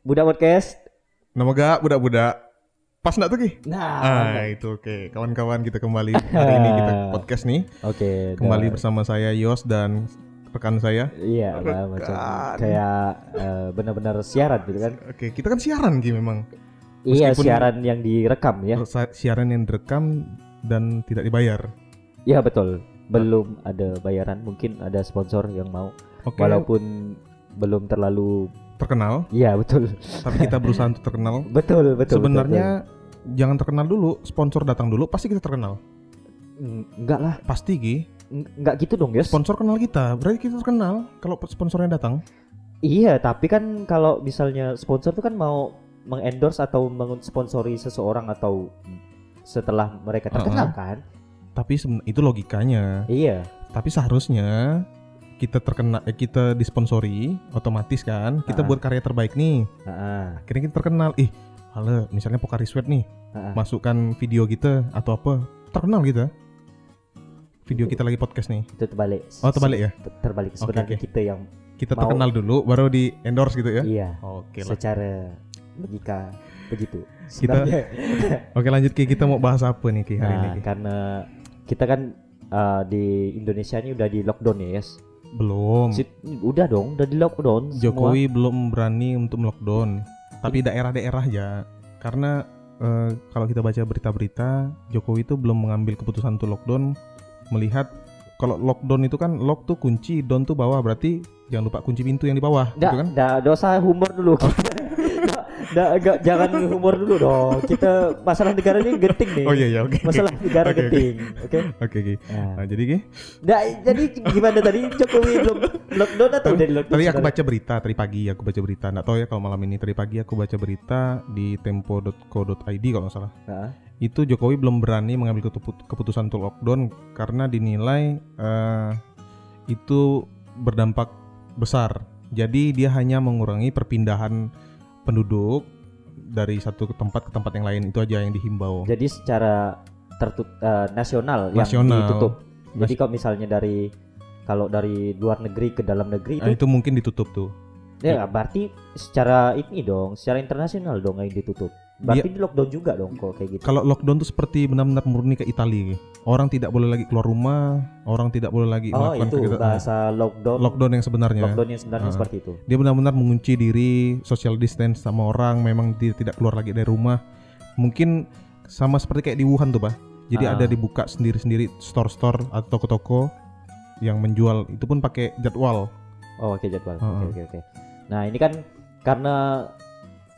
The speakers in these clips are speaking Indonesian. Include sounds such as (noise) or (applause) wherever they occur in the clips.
Budak Podcast. Nama gak budak-budak. Pas nggak tuh Ki? Nah, Ah itu oke. Kawan-kawan kita kembali hari ini kita (laughs) podcast nih. oke. Kembali dah. bersama saya Yos dan rekan saya. Iya, lah, macam Rekan. kayak eh, benar-benar siaran gitu kan. Oke, kita kan siaran Ki memang. Iya, Meskipun- siaran yang direkam ya. Sa- Siaran yang direkam dan tidak dibayar. Iya, betul. Belum ada bayaran, mungkin ada sponsor yang mau Oke. walaupun belum terlalu terkenal, Iya, betul. tapi kita berusaha untuk terkenal. (laughs) Betul, betul. Sebenarnya jangan terkenal dulu, sponsor datang dulu, pasti kita terkenal. betul. Enggak lah. Pasti. Eng- Enggak gitu dong, Yes. Sponsor kenal kita, berarti kita terkenal kalau sponsornya datang. Iya, tapi kan kalau misalnya sponsor tuh kan mau mengendorse atau mensponsori seseorang atau setelah mereka terkenal kan? Tapi itu logikanya. Iya. Tapi seharusnya kita terkena eh, kita disponsori otomatis kan kita Ah. buat karya terbaik nih Heeh. akhirnya kita terkenal ih halo misalnya Pokari Sweat nih Heeh. masukkan video kita atau apa terkenal kita video kita lagi podcast nih Itu terbalik. oh terbalik ya Ter- Terbalik sebenarnya oke. kita yang kita Mau- terkenal dulu baru di endorse gitu ya iya oke lah secara logika begitu. Kita- (laughs) oke lanjut Ki kita mau bahas apa nih Ki hari nah, ini Ki? karena kita kan uh, di Indonesia ini udah di lockdown ya, yes. Belum Sit- udah dong, udah di lockdown. semua. Jokowi belum berani untuk melockdown tapi daerah-daerah ya karena eh, kalau kita baca berita-berita Jokowi itu belum mengambil keputusan untuk lockdown melihat kalau lockdown itu kan lock tuh kunci down tuh bawah berarti jangan lupa kunci pintu yang di bawah Nggak, gitu kan nggak usah humor dulu. (laughs) Nggak, nggak, jangan humor dulu dong. Kita masalah negara ini genting nih. oh iya iya oke Masalah negara Oke, oke. genting. Oke. oke Ki. Nah, Nah, jadi Ki Nah, jadi gimana tadi Jokowi belum lockdown atau udah lockdown? tadi aku baca berita tadi pagi aku baca berita nggak tahu ya kalau malam ini tadi pagi aku baca berita di tempo.co.id kalau nggak salah Nah, itu Jokowi belum berani mengambil keputusan untuk lockdown karena dinilai eh, itu berdampak besar. Jadi dia hanya mengurangi perpindahan penduduk dari satu ke tempat ke tempat yang lain itu aja yang dihimbau. jadi secara tertut eh, nasional, Nasional. yang ditutup. Jadi kalau misalnya dari kalau dari luar negeri ke dalam negeri Nah, itu, itu mungkin ditutup tuh. ya berarti secara ini dong, secara internasional dong yang ditutup. Berarti di lockdown juga dong kok kayak gitu. Kalau lockdown tuh seperti benar-benar murni ke Italia. gitu. Orang tidak boleh lagi keluar rumah, orang tidak boleh lagi Oh, melakukan itu kegiatan- bahasa lockdown. lockdown yang sebenarnya. Lockdown yang sebenarnya Ah. seperti itu. dia benar-benar mengunci diri social distance sama orang memang dia tidak keluar lagi dari rumah mungkin sama seperti kayak di Wuhan tuh pak jadi Ah. ada dibuka sendiri-sendiri store-store atau toko-toko yang menjual itu pun pakai jadwal Oh, oke jadwal. Oke, Heeh. oke, oke. Nah, ini kan karena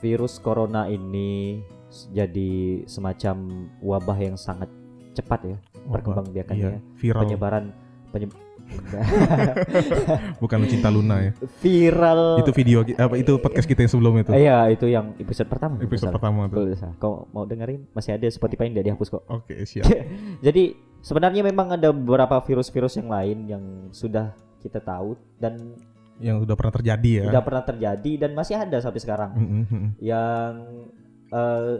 virus corona ini jadi semacam wabah yang sangat cepat ya perkembangbiakannya. iya, viral Penyebaran penye- (laughs) bukan Lucinta Luna ya viral. itu video apa itu podcast kita yang sebelumnya tuh Iya, itu yang episode pertama. episode nggak pertama tuh. Kau mau dengerin? Masih ada Spotify yang tidak dihapus kok. oke (laughs) siap Jadi sebenarnya memang ada beberapa virus-virus yang lain yang sudah kita tahu dan yang sudah pernah terjadi ya sudah pernah terjadi dan masih ada sampai sekarang. Mm, mm, mm. yang eh,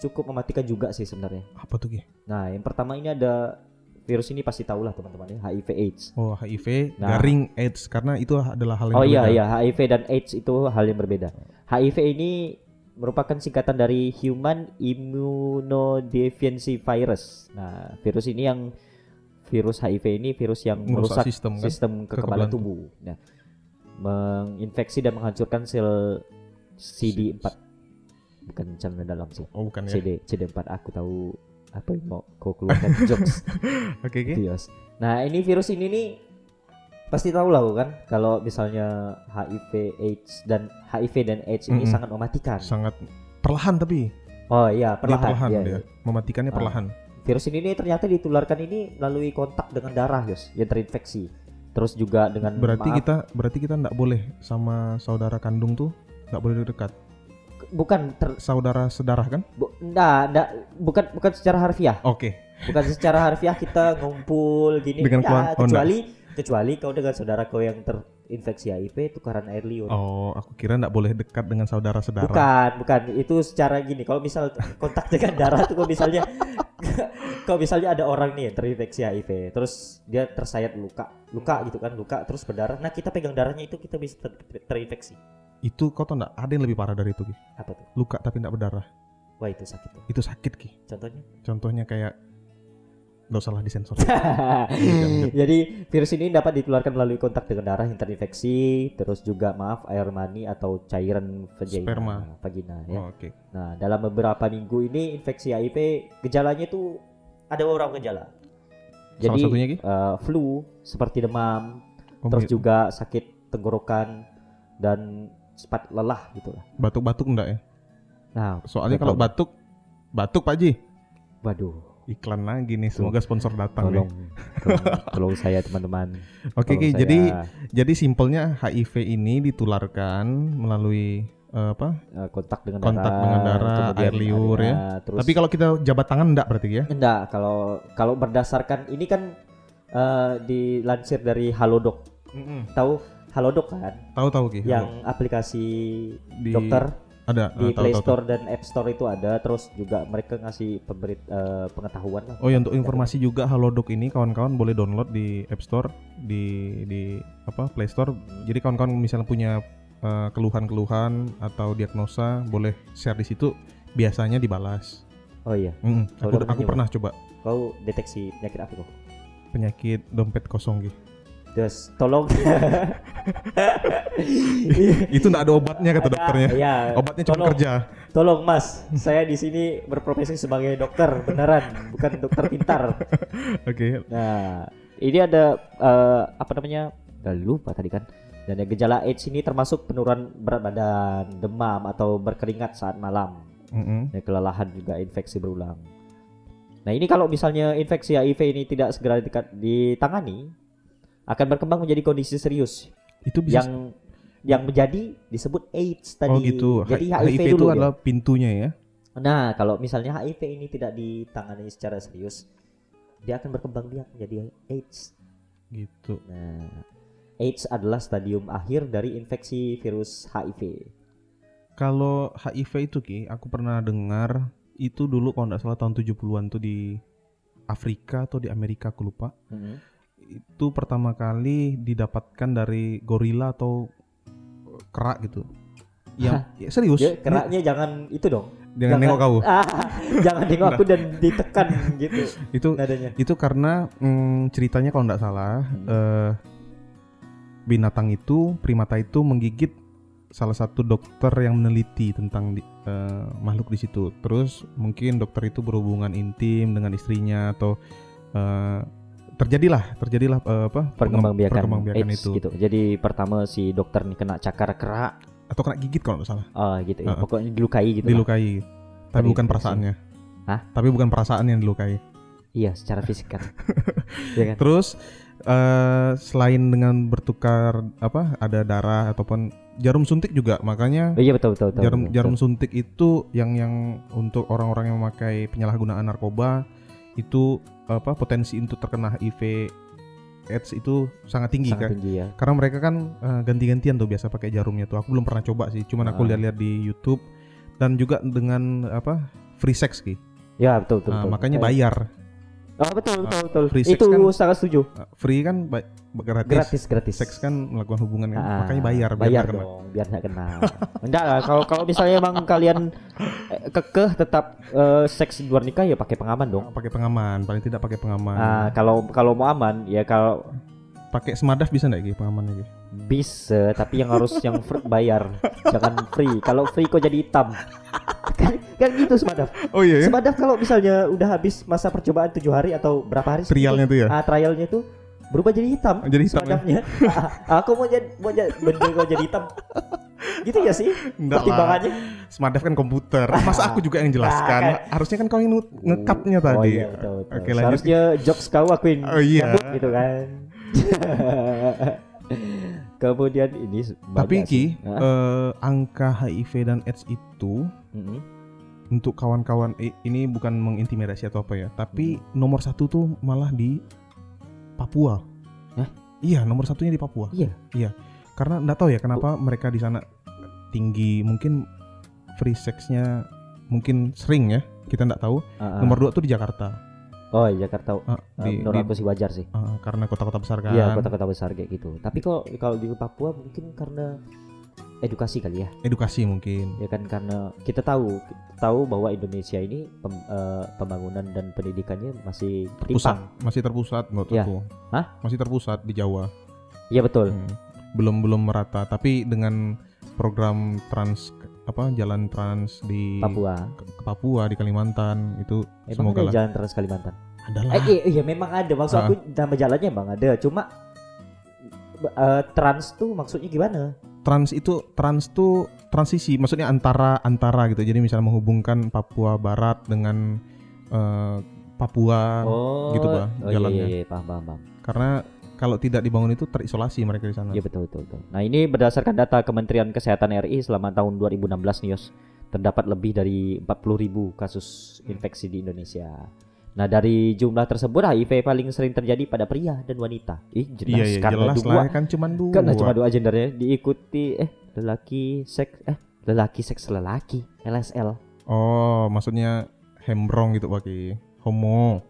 cukup mematikan juga sih sebenarnya. apa tuh Ki? Nah, yang pertama ini ada virus ini pasti tahu lah teman-teman ya, HIV AIDS. oh HIV Nah. garing AIDS karena itu adalah hal yang Oh iya berbeda. iya, HIV dan AIDS itu hal yang berbeda. HIV ini merupakan singkatan dari Human Immunodeficiency Virus. Nah, virus ini yang virus HIV ini virus yang merusak merusak sistem kan sistem kekebalan Kekebalan tubuh. Nah, menginfeksi dan menghancurkan sel CD4. Bukan cairan dalam sih. oh bukan ya CD CD4 aku tahu apa yang mau kau keluarkan (laughs) jokes (laughs) oke Ki? gitu, Yos. Nah ini virus ini nih pasti tahu lah kan kalau misalnya HIV AIDS dan HIV dan AIDS ini Mm-mm. sangat mematikan. sangat perlahan tapi Oh iya dia perlahan. perlahan iya, dia iya. mematikannya Ah. perlahan Virus ini nih ternyata ditularkan ini melalui kontak dengan darah Yos yang terinfeksi. Terus juga dengan berarti maaf, kita berarti kita nggak boleh sama saudara kandung tuh nggak boleh dekat? Bukan ter, saudara sedarah kan? Bu, nggak, nggak, bukan bukan secara harfiah. oke. Bukan secara harfiah kita ngumpul gini Dengan ya, keluar- oh, kecuali kecuali kau dengan saudara kau yang terinfeksi HIV tukaran air liur. Oh aku kira nggak boleh dekat dengan saudara sedarah. Bukan bukan. Itu secara gini. Kalau misal kontak dengan darah tuh kalau misalnya kalau misalnya ada orang nih yang terinfeksi HIV terus dia tersayat luka luka gitu kan luka terus berdarah nah kita pegang darahnya itu kita bisa ter- ter- terinfeksi Itu kau tau nggak? Ada yang lebih parah dari itu Ki. Apa tuh? Luka tapi tidak berdarah. Wah itu sakit tuh. Itu sakit Ki. Contohnya? Contohnya kayak nggak usah lah disensor. (laughs) Jadi virus ini dapat ditularkan melalui kontak dengan darah yang terinfeksi, terus juga maaf air mani atau cairan vagina, Sperma. vagina ya. Oh, Oke. Nah, dalam beberapa minggu ini infeksi HIV gejalanya itu ada beberapa gejala. Salah Jadi satunya Ki? eh, flu seperti demam, Oh, terus gitu. juga sakit tenggorokan dan cepat lelah gitu lah. batuk-batuk enggak ya? Nah, Soalnya kalau batuk batuk Pak Ji. waduh, Iklan lagi nih, semoga sponsor datang tolong, nih. tolong, tolong saya teman-teman. (laughs) Oke Ki, saya- jadi jadi simpelnya HIV ini ditularkan melalui eh, apa? eh, kontak dengan Kontak darah, dengan darah, air liur ya. Terus Tapi kalau kita jabat tangan enggak berarti ya? enggak kalau kalau berdasarkan ini kan eh, dilansir dari Halodoc. Tahu Halodoc kan? Tahu-tahu Ki. Yang aplikasi di dokter ada di tahu, Play tahu, tahu. Store dan App Store itu ada terus juga mereka ngasih pemberit eh, pengetahuan lah. Oh ya untuk informasi juga Halodoc ini kawan-kawan boleh download di App Store di di apa Play Store. Jadi kawan-kawan misalnya punya eh, keluhan-keluhan atau diagnosa boleh share di situ biasanya dibalas. Oh iya, Mm, aku aku nyoba. pernah coba kau deteksi penyakit apa kok? penyakit dompet kosong gitu. Terus tolong (laughs) Itu enggak ada obatnya kata dokternya. Iya, Obatnya cuma tolong, kerja. Tolong Mas, saya di sini berprofesi sebagai dokter beneran, bukan dokter pintar. (laughs) Oke. Nah, ini ada eh, apa namanya? Udah lupa tadi kan. Dan yang gejala AIDS ini termasuk penurunan berat badan, demam atau berkeringat saat malam. Mm-mm. Ya, kelelahan juga infeksi berulang. Nah, ini kalau misalnya infeksi HIV ini tidak segera ditangani, akan berkembang menjadi kondisi serius Itu bisa yang yang menjadi disebut AIDS tadi. Oh gitu. Jadi HIV, HIV, itu dulu ya. adalah pintunya ya. Nah, kalau misalnya HIV ini tidak ditangani secara serius, dia akan berkembang biak menjadi AIDS. Gitu. Nah, AIDS adalah stadium akhir dari infeksi virus HIV. Kalau HIV itu Ki, aku pernah dengar itu dulu kalau nggak salah tahun 70-an tuh di Afrika atau di Amerika aku lupa. Itu pertama kali didapatkan dari gorila atau kerak gitu. Yang ya, serius. Ya, keraknya jangan itu dong. Jangan nengok kau. (laughs) Ah, jangan nengok aku dan ditekan gitu Itu nadanya. itu karena mm, ceritanya kalau nggak salah Hmm. eh, binatang itu primata itu menggigit salah satu dokter yang meneliti tentang di- eh, makhluk di situ. Terus mungkin dokter itu berhubungan intim dengan istrinya atau eh, terjadilah terjadilah eh, apa Perkembangbiakan, perkembangbiakan AIDS itu gitu. Jadi pertama si dokter nih kena cakar kerak, atau kena gigit kalau nggak salah oh gitu ya. Uh-uh. Pokoknya dilukai gitu. lah. dilukai. Tapi Terinfeksi. bukan perasaannya. Hah? Tapi bukan perasaan yang dilukai. Iya, secara fisik kan. (laughs) Iya kan? Terus eh selain dengan bertukar apa ada darah ataupun jarum suntik juga makanya Oh, iya betul betul betul. jarum betul, jarum betul. suntik itu yang yang untuk orang-orang yang memakai penyalahgunaan narkoba itu apa potensi untuk terkena HIV AIDS itu sangat tinggi sangat kan tinggi ya. karena mereka kan eh, ganti-gantian tuh biasa pakai jarumnya tuh aku belum pernah coba sih cuman aku Ah. lihat-lihat di YouTube dan juga dengan apa free sex ki Ya betul betul. Nah, betul. makanya Eh, bayar Oh betul betul betul. free sex Itu kan- sangat setuju. Eh, free kan gratis. Gratis gratis. seks kan melakukan hubungan kan Ah, makanya bayar biar bayar nggak kena. dong biar nggak kena enggak lah kalau kalau misalnya emang kalian eh, kekeh tetap eh, seks di luar nikah ya pakai pengaman dong pakai pengaman paling tidak pakai pengaman Ah, kalau kalau mau aman ya kalau pakai semadaf bisa nggak Ki, pengamannya Ki? bisa tapi yang harus yang free bayar jangan free kalau free kok jadi hitam kan, kan gitu semadaf oh iya ya semadaf kalau misalnya udah habis masa percobaan tujuh hari atau berapa hari trialnya tuh ya? Ah trialnya tuh berubah jadi hitam jadi hitam ya? Ah, aku mau jadi mau jadi bener kok jadi hitam. Gitu ya sih Enggak pertimbangannya. Semadaf kan komputer. Masa aku juga yang jelaskan? Ah, harusnya kan kau yang nge- ngekapnya tadi. Oh iya betul, betul. oke lanjut. Seharusnya jokes kau aku yang Oh, iya. nyambut gitu kan. (laughs) Kemudian ini tapi. Ki eh, angka HIV dan AIDS itu Mm-mm. untuk kawan-kawan eh, ini bukan mengintimidasi atau apa ya tapi Hmm. nomor satu tuh malah di Papua Hah? iya nomor satunya di Papua Iya. karena nggak tahu ya kenapa mereka di sana tinggi mungkin free sexnya mungkin sering ya kita nggak tahu Ah, ah. nomor dua tuh di Jakarta Oh iya Jakarta. Eh, di, menurut di- aku sih wajar sih. ah, karena kota-kota besar kan Iya kota-kota besar kayak gitu. Tapi kok kalau di Papua mungkin karena edukasi kali ya. edukasi mungkin Ya kan karena kita tahu tahu bahwa Indonesia ini pem- eh, pembangunan dan pendidikannya masih pusat timpang. masih terpusat menurut Ya. aku Hah? masih terpusat di Jawa Iya betul. Hmm. belum belum merata tapi dengan program trans apa jalan trans di Papua. ke, ke Papua di Kalimantan itu Emang semoga ada lah jalan Trans Kalimantan? adalah Eh, iya, iya memang ada. Maksud Ah. aku nama jalannya emang ada. Cuma eh, trans tuh maksudnya gimana? trans itu trans tuh transisi maksudnya antara antara gitu jadi misalnya menghubungkan Papua Barat dengan eh, Papua Oh, gitu, Bah, oh, iya, jalannya. iya, iya, paham, paham, paham. karena kalau tidak dibangun itu terisolasi mereka di sana Iya betul, betul, betul. Nah ini berdasarkan data Kementerian Kesehatan RI selama tahun 2016 nih Yos, terdapat lebih dari 40.000 kasus infeksi di Indonesia. Nah dari jumlah tersebut HIV paling sering terjadi pada pria dan wanita. Ih jelas iya iya karena jelas dua, lah kan cuman dua karena cuma dua gendernya diikuti eh lelaki seks eh lelaki seks lelaki LSL. oh maksudnya hembrong gitu pakai homo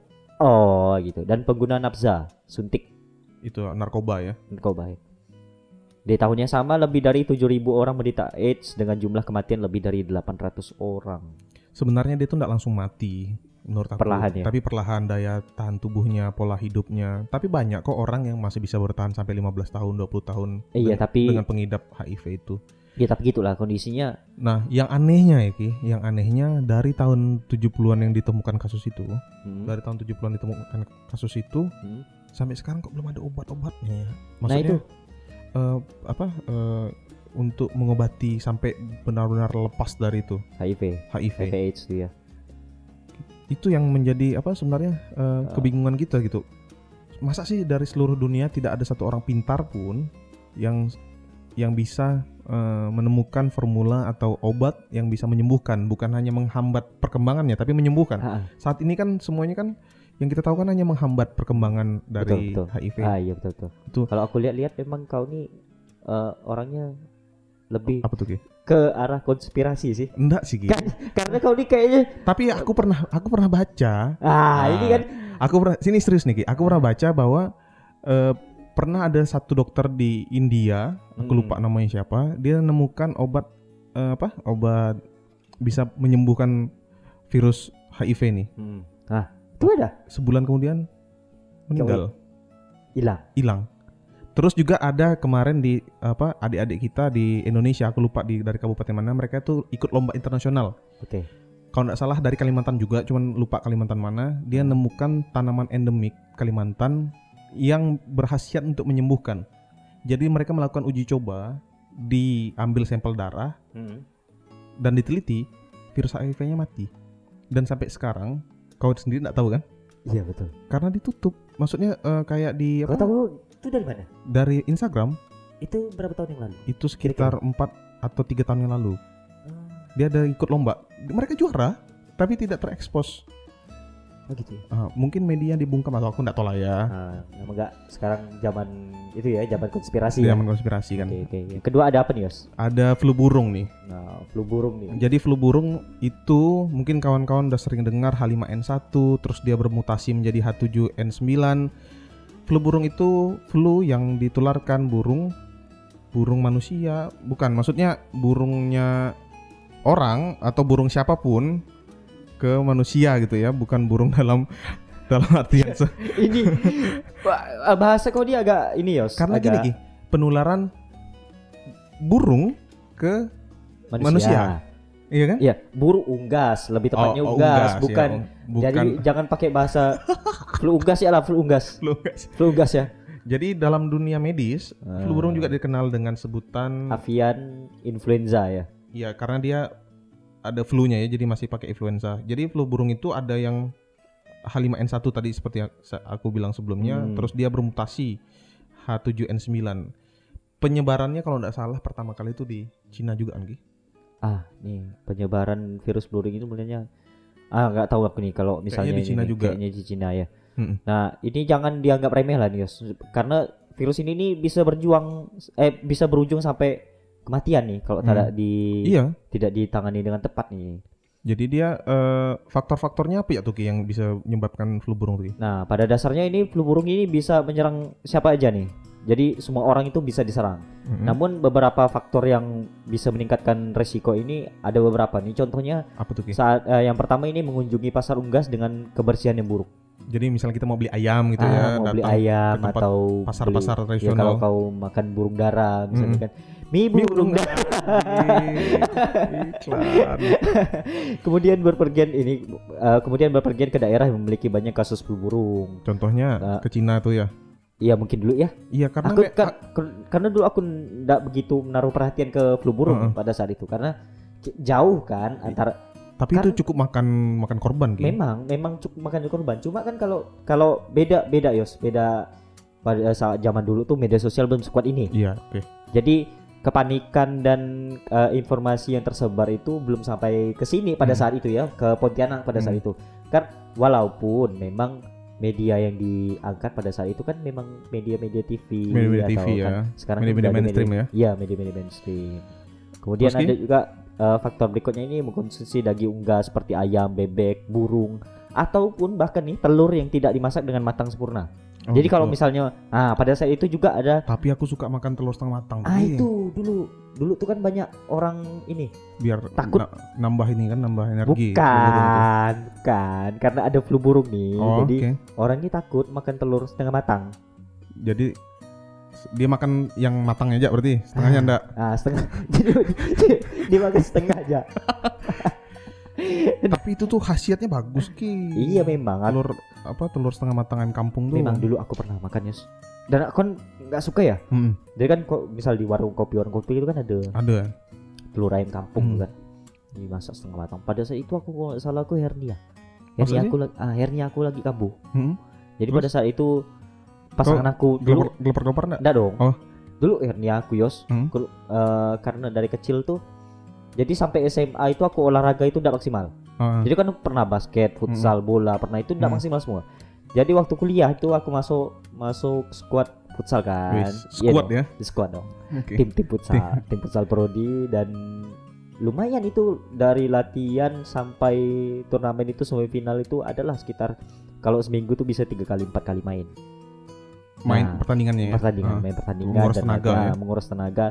Oh gitu dan pengguna nafza suntik itu narkoba ya narkoba. ya. Di tahun yang sama lebih dari 7.000 orang menderita AIDS dengan jumlah kematian lebih dari 800 orang. sebenarnya dia tuh nggak langsung mati menurut aku Perlahan ya? tapi perlahan daya tahan tubuhnya pola hidupnya tapi banyak kok orang yang masih bisa bertahan sampai 15 tahun 20 tahun Eh, iya dengan, tapi dengan pengidap HIV itu ya tapi gitulah kondisinya. nah yang anehnya ya Ki yang anehnya dari tahun 70-an yang ditemukan kasus itu Hmm, dari tahun 70-an ditemukan kasus itu hmm. sampai sekarang kok belum ada obat-obatnya ya Nah itu maksudnya eh, apa eh, untuk mengobati sampai benar-benar lepas dari itu HIV, HIV HIV AIDS tuh ya. Itu yang menjadi apa sebenarnya Ah. kebingungan kita gitu masa sih dari seluruh dunia tidak ada satu orang pintar pun yang yang bisa eh, menemukan formula atau obat yang bisa menyembuhkan bukan hanya menghambat perkembangannya tapi menyembuhkan Ah, ah. saat ini kan semuanya kan yang kita tahu kan hanya menghambat perkembangan dari Betul, betul. HIV Ah iya betul betul. Betul. Kalau aku lihat-lihat memang kau nih eh, orangnya lebih apa tuh Ki? Ke arah konspirasi sih. enggak sih. Kan- Karena kau nih kayaknya tapi aku pernah aku pernah baca ah ini kan Aku pernah sini serius nih Ki. Aku pernah baca bahwa eh, pernah ada satu dokter di India, aku Hmm. lupa namanya siapa, dia nemukan obat eh, apa? Obat bisa menyembuhkan virus HIV nih. hmm. Ah, itu ada Sebulan kemudian meninggal, hilang. hilang. Terus juga ada kemarin di apa adik-adik kita di Indonesia, aku lupa di dari kabupaten mana, mereka tuh ikut lomba internasional. Oke. Kalau nggak salah dari Kalimantan juga, cuman lupa Kalimantan mana. Dia nemukan tanaman endemik Kalimantan yang berhasiat untuk menyembuhkan. Jadi mereka melakukan uji coba, diambil sampel darah Hmm. dan diteliti, virus HIV-nya mati. Dan sampai sekarang, kau sendiri nggak tahu kan? Iya betul. Karena ditutup. Maksudnya eh, kayak di Kau apa? tahu itu dari mana? Dari Instagram Itu berapa tahun yang lalu? itu sekitar 4 atau tiga tahun yang lalu. Dia ada ikut lomba. Mereka juara, tapi tidak terekspos. Oh gitu ya. Ah, mungkin media dibungkam atau aku nggak tahu lah ya. Nah, enggak sekarang zaman itu ya, zaman konspirasi ya. Zaman konspirasi kan. Oke, oke. Yang kedua ada apa nih, Yos? Ada flu burung nih. Nah, flu burung nih. Jadi flu burung itu mungkin kawan-kawan udah sering dengar H5N1 terus dia bermutasi menjadi H7N9. Flu burung itu flu yang ditularkan burung burung manusia, bukan maksudnya burungnya orang atau burung siapa pun ke manusia gitu ya, bukan burung (laughs) dalam dalam artian (laughs) ini Wah, bahasa kau dia agak ini, Yos. karena gini agak Ki, penularan burung ke manusia. Iya kan? Iya, burung unggas, lebih tepatnya Oh, oh, unggas, ya, bukan. bukan Jadi jangan pakai bahasa (laughs) flu unggas ya lah, flu unggas. flu unggas. Flu unggas ya. Jadi dalam dunia medis, Ah. flu burung juga dikenal dengan sebutan Avian influenza ya. ya karena dia ada flu-nya ya, jadi masih pakai influenza. Jadi flu burung itu ada yang H5N1 tadi seperti aku bilang sebelumnya, Hmm. terus dia bermutasi H7N9. Penyebarannya kalau tidak salah pertama kali itu di Cina juga Ki? Ah, nih penyebaran virus flu burung ini mulanya ah nggak tahu aku nih kalau misalnya di ini Cina nih, juga. kayaknya di Cina ya. Mm-mm. Nah, ini jangan dianggap remeh lah nih. Karena virus ini nih bisa berjuang eh bisa berujung sampai kematian nih kalau Hmm. tidak di Iya. tidak ditangani dengan tepat nih. Jadi dia eh, faktor-faktornya apa ya tuh Ki yang bisa menyebabkan flu burung tuh? Nah, pada dasarnya ini flu burung ini bisa menyerang siapa aja nih? Jadi semua orang itu bisa diserang. Mm-mm. Namun beberapa faktor yang bisa meningkatkan resiko ini ada beberapa nih. Contohnya apa tuh Ki? saat eh, yang pertama ini mengunjungi pasar unggas dengan kebersihan yang buruk. Jadi misalnya kita mau beli ayam gitu ah, ya, mau beli ayam atau pasar-pasar ya tradisional. kalau kau makan burung dara misalnya Mm. kan. Mie burung burung dara. Iklan. (laughs) kemudian berpergian ini eh, kemudian berpergian ke daerah yang memiliki banyak kasus flu burung. Contohnya Nah. ke Cina tuh ya. Iya mungkin dulu ya. Iya karena Aku me- ka- karena dulu aku tidak begitu menaruh perhatian ke flu burung Heeh. pada saat itu karena jauh kan antara tapi kan- itu cukup makan makan korban Ki. memang memang cukup makan korban. Cuma kan kalau kalau beda beda Yos, beda pada saat zaman dulu tuh media sosial belum sekuat ini. Iya, oke. Jadi kepanikan dan eh, informasi yang tersebar itu belum sampai ke sini pada Hmm. saat itu ya, ke Pontianak pada saat Hmm. itu. Kan walaupun memang media yang diangkat pada saat itu kan memang media-media TV Media-media atau TV ya. kan sekarang kan Media-media mainstream media- ya. Iya, media-media mainstream. Kemudian Terus, ada juga eh, faktor berikutnya ini mengkonsumsi daging unggas seperti ayam, bebek, burung ataupun bahkan nih telur yang tidak dimasak dengan matang sempurna. Oh, Jadi kalau gitu. misalnya ah pada saat itu juga ada tapi aku suka makan telur setengah matang. Ah itu dulu dulu tuh kan banyak orang ini biar Takut. na- nambah ini kan nambah energi. itu. bukan bukan karena ada flu burung nih Oh, jadi oke. orang ini takut makan telur setengah matang Jadi dia makan yang matangnya aja berarti setengahnya Ah. enggak. ah setengah (laughs) jadi (laughs) dia makan setengah aja (laughs) (laughs) Tapi itu tuh khasiatnya bagus ki. iya memang Telur apa telur setengah matang ayam kampung tuh. memang dulu aku pernah makan Yus dan aku kan nggak suka ya Mm-mm. jadi kan kok misal di warung kopi warung kopi itu kan ada Ada. telur ayam kampung Hmm. kan dimasak setengah matang pada saat itu aku kalau salah aku hernia hernia Maksudnya? aku lagi ah hernia aku lagi kambuh Hmm. jadi Terus? pada saat itu pasangan aku dulu gelepar gelepar enggak? Enggak dong. Oh. Dulu hernia aku Yos. Hmm. Kul- eh, karena dari kecil tuh jadi sampai SMA itu aku olahraga itu tidak maksimal. Ah, Jadi kan pernah basket, futsal, bola, pernah itu tidak Hmm. maksimal semua. Jadi waktu kuliah itu aku masuk masuk squad futsal kan. wis, Iya squad dong, ya. di squad dong. Oke. Tim tim futsal, tim futsal prodi dan lumayan itu dari latihan sampai turnamen itu semifinal itu adalah sekitar kalau seminggu tuh bisa tiga kali empat kali main Main Nah, pertandingannya ya. pertandingan Ah. main pertandingan Menguras dan tenaga ya. menguras tenaga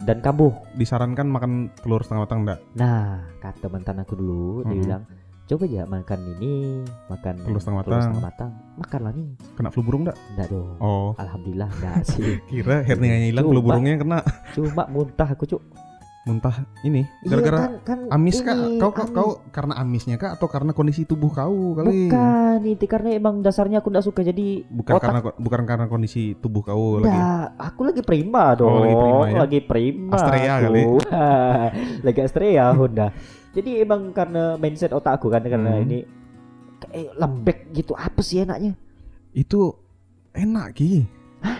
dan kambuh Disarankan makan telur setengah matang enggak? nah kata mantan aku dulu dia Mhm. bilang coba aja makan ini makan Telur setengah matang. setengah matang makanlah nih Kena flu burung enggak? enggak dong Oh. alhamdulillah enggak sih (laughs) Kira hernianya hilang, flu burungnya kena cuma muntah aku cuk muntah ini Iya gara-gara kan, kan amis ini, Kau, kau, amis. kau karena amisnya kah atau karena kondisi tubuh kau kali? bukan itu karena emang dasarnya aku enggak suka jadi Bukan otak karena bukan karena kondisi tubuh kau lagi. Aku lagi prima dong. Oh, lagi prima ya? Lagi prima. Astrea aku. kali. (laughs) lagi Astrea Honda. Jadi emang karena mindset otak aku kan karena Hmm. ini kayak lembek gitu. Apa sih enaknya? Itu enak ki.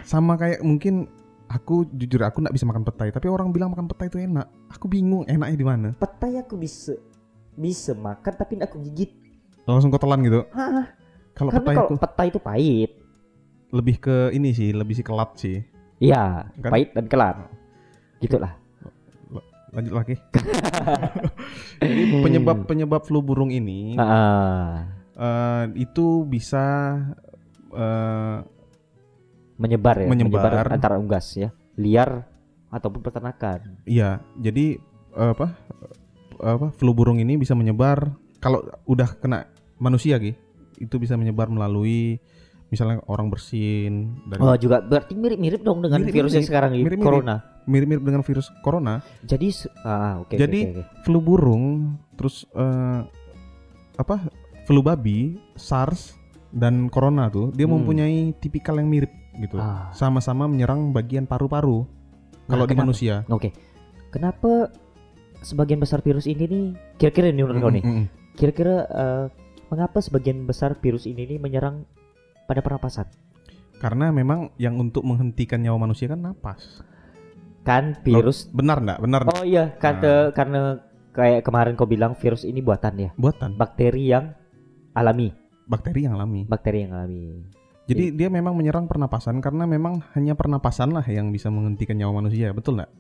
Sama kayak mungkin aku jujur aku nggak bisa makan petai, tapi orang bilang makan petai itu enak. Aku bingung enaknya di mana. Petai aku bisa bisa makan tapi aku gigit. Langsung kau telan gitu. Kalau petai kalau aku petai itu pahit. lebih ke ini sih, lebih sih kelat sih. Iya, Kan? pahit dan kelat. Gitulah. Lanjut lagi. (laughs) Jadi penyebab penyebab flu burung ini Ah, eh, itu bisa eh, menyebar ya, Menyebar. antara unggas ya, liar ataupun peternakan. Iya, jadi eh, apa apa flu burung ini bisa menyebar kalau udah kena manusia Ki, itu bisa menyebar melalui misalnya orang bersin dan Oh juga berarti mirip-mirip dong dengan Mirip-mirip, virus yang sekarang ini mirip-mirip. corona. mirip-mirip dengan virus corona. Jadi ah oke. oke, Jadi, oke, oke. Flu burung, terus eh, apa? Flu babi, SARS dan corona tuh dia Hmm. mempunyai tipikal yang mirip gitu. Ah. Sama-sama menyerang bagian paru-paru. Nah, Kalau di kenapa- manusia. Oke. Kenapa sebagian besar virus ini nih kira-kira ini menurut nih. Mm, mm. Kira-kira eh, mengapa sebagian besar virus ini nih menyerang pada pernapasan? Karena memang yang untuk menghentikan nyawa manusia kan napas. Kan virus Benar enggak? Benar? Oh iya, kata karena kayak kemarin kau bilang virus ini buatan ya, Buatan bakteri yang alami, bakteri yang alami. bakteri yang alami. Jadi dia memang menyerang pernapasan karena memang hanya pernapasan lah yang bisa menghentikan nyawa manusia, betul nggak?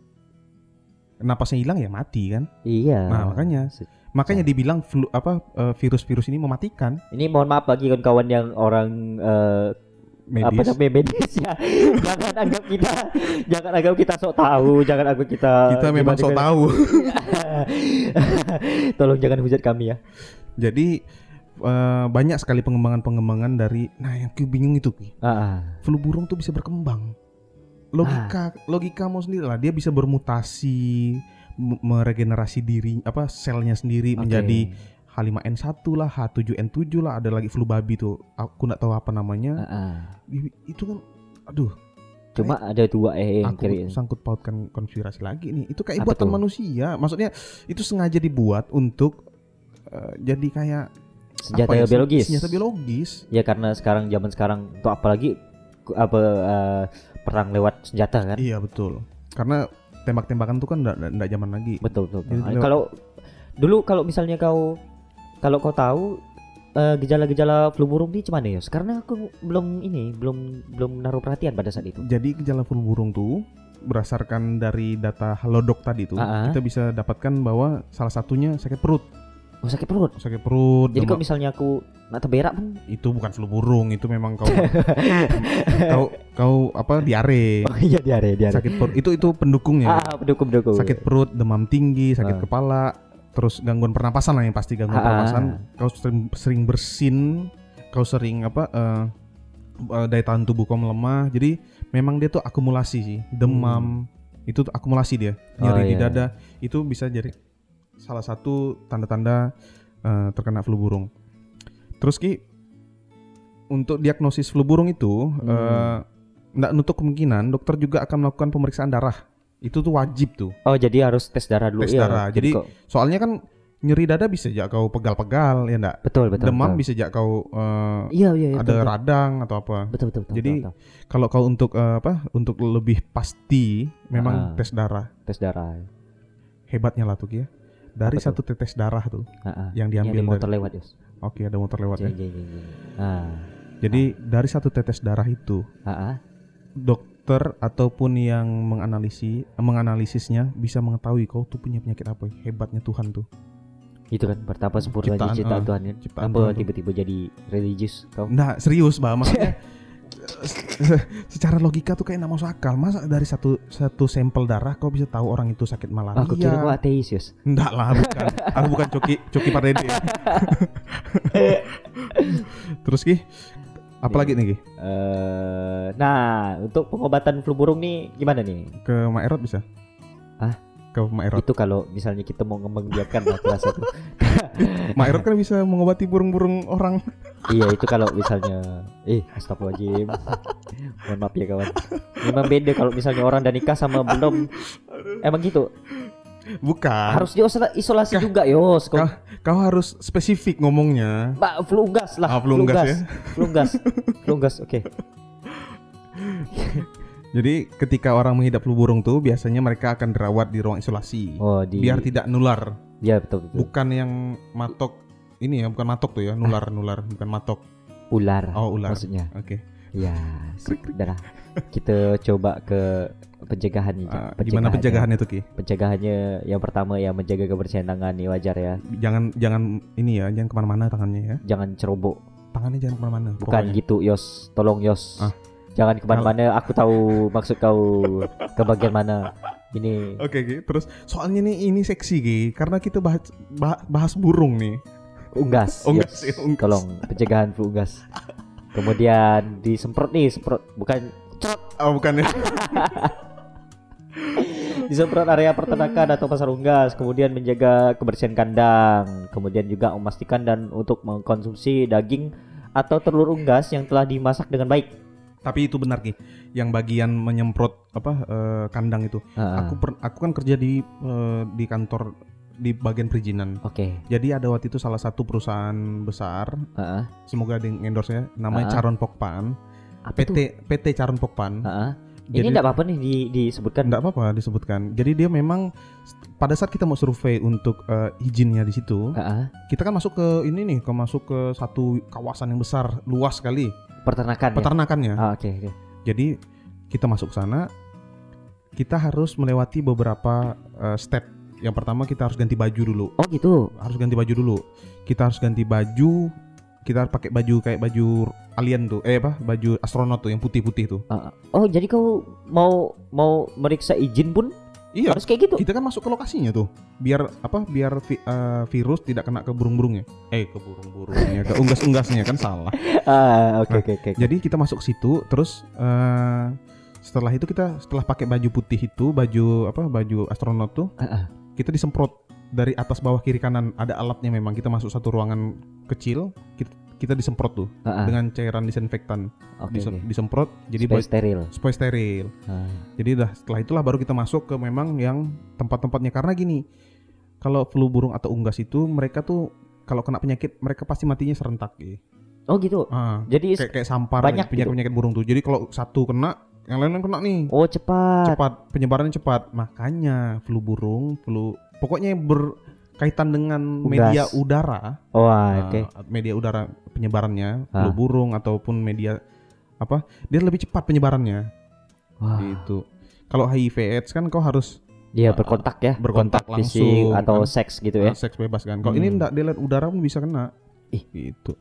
Napasnya hilang ya mati kan? Iya. Nah, makanya. Makanya dibilang flu apa eh, virus-virus ini mematikan. Ini mohon maaf bagi kawan-kawan yang orang eh, apa medis. namanya medis ya. (laughs) jangan anggap kita jangan anggap kita sok tahu, jangan anggap kita Kita memang sok tahu. (laughs) Tolong jangan hujat kami ya. Jadi eh, banyak sekali pengembangan-pengembangan dari nah yang Ki bingung itu Ki. Ah. Flu burung tuh bisa berkembang. Logika logikamu sendiri lah dia bisa bermutasi meregenerasi diri apa selnya sendiri Oke. menjadi H5N1 lah, H7N7 lah, ada lagi flu babi tuh. Aku nggak tahu apa namanya. I- Itu kan aduh, Cuma ada dua eh yang aku kiri. sangkut pautkan konspirasi lagi nih. Itu kayak Apa buatan tuh? manusia. Maksudnya itu sengaja dibuat untuk eh, jadi kayak Senjata ya, biologis. Senjata biologis. Ya karena sekarang zaman sekarang tuh apalagi apa eh, perang lewat senjata kan. Iya betul. Karena tembak-tembakan tuh kan enggak zaman lagi. Betul betul. betul. Jadi Ah, lewat- Kalau dulu kalau misalnya kau kalau kau tahu eh, gejala-gejala flu burung ini cuman ya? Karena aku belum ini belum belum naruh perhatian pada saat itu. Jadi gejala flu burung tuh berdasarkan dari data Halodoc tadi tuh, Ah, ah. kita bisa dapatkan bahwa salah satunya sakit perut. Oh sakit perut. Sakit perut. Jadi kalau misalnya aku nak terberak pun itu bukan flu burung, itu memang kau (laughs) kau kau apa diare. Oh iya diare diare. Sakit perut itu itu pendukungnya. Ah, pendukung pendukung. sakit perut, demam tinggi, sakit Ah. kepala, terus gangguan pernapasan lah yang pasti gangguan Ah, ah, pernapasan. ah. Kau sering, sering bersin, kau sering apa eh, eh, daya tahan tubuh kau melemah. Jadi memang dia tuh akumulasi sih, demam itu tuh akumulasi dia, Hmm. Oh, nyeri di iya. dada itu bisa jadi salah satu tanda-tanda eh, terkena flu burung. Terus ki untuk diagnosis flu burung itu Hmm. eh, nggak nutup kemungkinan dokter juga akan melakukan pemeriksaan darah. Itu tuh wajib tuh. Oh jadi harus tes darah dulu Tes ya. darah. Jadi- kok- Soalnya kan nyeri dada bisa aja kau pegal-pegal ya enggak? betul betul. Demam betul. bisa aja kau eh, Iya iya iya. ada betul, betul. radang atau apa. betul betul betul. Jadi, betul, betul. Kalau kau untuk eh, apa? Untuk lebih pasti memang Ah. tes darah. tes darah. Hebatnya lah tuh ya. Dari satu tetes darah tuh yang Yang diambil di motor dari- lewat Yus. Oke, ada motor lewat ya. Jeng, jeng, jeng. Ah, Jadi dari satu tetes darah itu dokter ataupun yang menganalisi menganalisisnya bisa mengetahui kau tuh punya penyakit apa. Hebatnya Tuhan tuh. Itu kan betapa sempurnanya Ciptaan, ciptaan ah. Tuhan kan. Ciptaan Tuhan tuh. tiba-tiba jadi religius kau? Nah, serius, Bah. Maksudnya (laughs) (laughs) secara logika tuh kayak nggak masuk akal. Masa dari satu satu sampel darah kau bisa tahu orang itu sakit malaria? Aku kira kau ateis Yus. Enggak lah, bukan. (laughs) Aku bukan coki coki Pardede. (laughs) Terus Ki, apa lagi nih Ki? Eh, nah, untuk pengobatan flu burung nih gimana nih? Ke Maerot bisa? Hah? Ke Maerot. Itu kalau misalnya kita mau mengembangbiakan lah rasa tuh. (laughs) Maerot kan bisa mengobati burung-burung orang. iya, itu kalau misalnya eh astagfirullahaladzim. (laughs) Mohon maaf ya kawan. Memang beda kalau misalnya orang udah nikah sama belum. Emang gitu. Bukan. Harus diisolasi juga, Yos. Kau Kau, kau harus spesifik ngomongnya. Mbak flu gas lah. Ah, flu gas ya. Flu gas. Flu gas. Oke. Jadi ketika orang mengidap flu burung tuh biasanya mereka akan dirawat di ruang isolasi. Oh, di Biar tidak nular. Ya betul betul. Bukan yang matok ini ya, bukan matok tuh ya, nular nular, bukan matok. Ular. Oh, ular. Maksudnya. Oke. (laughs) Ya, sudah. Kita coba ke pencegahannya. Jak. Ah, gimana pencegahannya tuh Ki? Pencegahannya yang pertama ya menjaga kebersihan tangan nih wajar ya. Jangan jangan ini ya, jangan ke mana-mana tangannya ya. Jangan cerobok. Tangannya jangan ke mana-mana. Bukan pokoknya. gitu, Yos. Tolong Yos. Ah. Jangan ke mana-mana. Aku tahu maksud kau ke bagian mana. Ini Oke Ki, terus soalnya nih ini seksi Ki, karena kita bahas bah- bahas burung nih. unggas. (laughs) Unggas, Yos. ya, unggas. Tolong pencegahan flu unggas. Kemudian disemprot nih, semprot bukan Oh bukan ya. (laughs) disemprot area peternakan atau pasar unggas, kemudian menjaga kebersihan kandang, kemudian juga memastikan dan untuk mengkonsumsi daging atau telur unggas yang telah dimasak dengan baik. Tapi itu benar Ki. Yang bagian menyemprot apa eh, kandang itu. Ah, Aku per- aku kan kerja di eh, di kantor di bagian perizinan. Oke. Jadi ada waktu itu salah satu perusahaan besar, ah. semoga ada yang endorse ya, namanya Ah. Caron Pokpan. Apa tuh? PT PT Caron Pokpan. Ah. Jadi- Ini enggak apa-apa nih di, disebutkan. Enggak apa-apa disebutkan. Jadi dia memang pada saat kita mau survei untuk eh, izinnya di situ, Ah, ah. kita kan masuk ke ini nih, ke masuk ke satu kawasan yang besar, luas sekali Peternakan ya. peternakannya. Ah, oke, oke. Jadi kita masuk sana, kita harus melewati beberapa eh, step. Yang pertama kita harus ganti baju dulu, Oh, gitu. harus ganti baju dulu. Kita harus ganti baju, kita pakai baju kayak baju alien tuh, eh apa? Baju astronot tuh yang putih-putih tuh. Ah. oh, jadi kau mau mau meriksa izin pun Iya. harus kayak gitu. Kita kan masuk ke lokasinya tuh, biar apa? Biar vi- eh, virus tidak kena ke burung-burungnya. Eh, ke burung-burungnya, ke unggas-unggasnya kan salah. (laughs) Ah, oke Nah, oke oke. Jadi kita masuk situ, terus eh, setelah itu kita setelah pakai baju putih itu, baju apa? Baju astronot tuh, Ah, ah. kita disemprot dari atas bawah kiri kanan ada alatnya memang kita masuk satu ruangan kecil kita, kita disemprot tuh Ah, ah. dengan cairan disinfektan Disem- oke. disemprot jadi Supaya steril. supaya steril Ah. jadi dah setelah itulah baru kita masuk ke memang yang tempat-tempatnya karena gini kalau flu burung atau unggas itu mereka tuh kalau kena penyakit mereka pasti matinya serentak ya. Oh gitu. Ah, Jadi kayak kayak sampar banyak penyakit gitu? penyakit burung tuh jadi kalau satu kena yang lain kena nih oh cepat. cepat penyebarannya cepat makanya flu burung flu pokoknya yang berkaitan dengan Unggas. media udara Oh uh, ah, oke. media udara penyebarannya Ah. burung ataupun media apa dia lebih cepat penyebarannya Wah. gitu kalau HIV AIDS kan kau harus Dia Ah, berkontak ya. berkontak fisik langsung, atau kan. seks gitu ya. seks bebas kan kalau ini Hmm. enggak dia lihat udara pun bisa kena Ih. gitu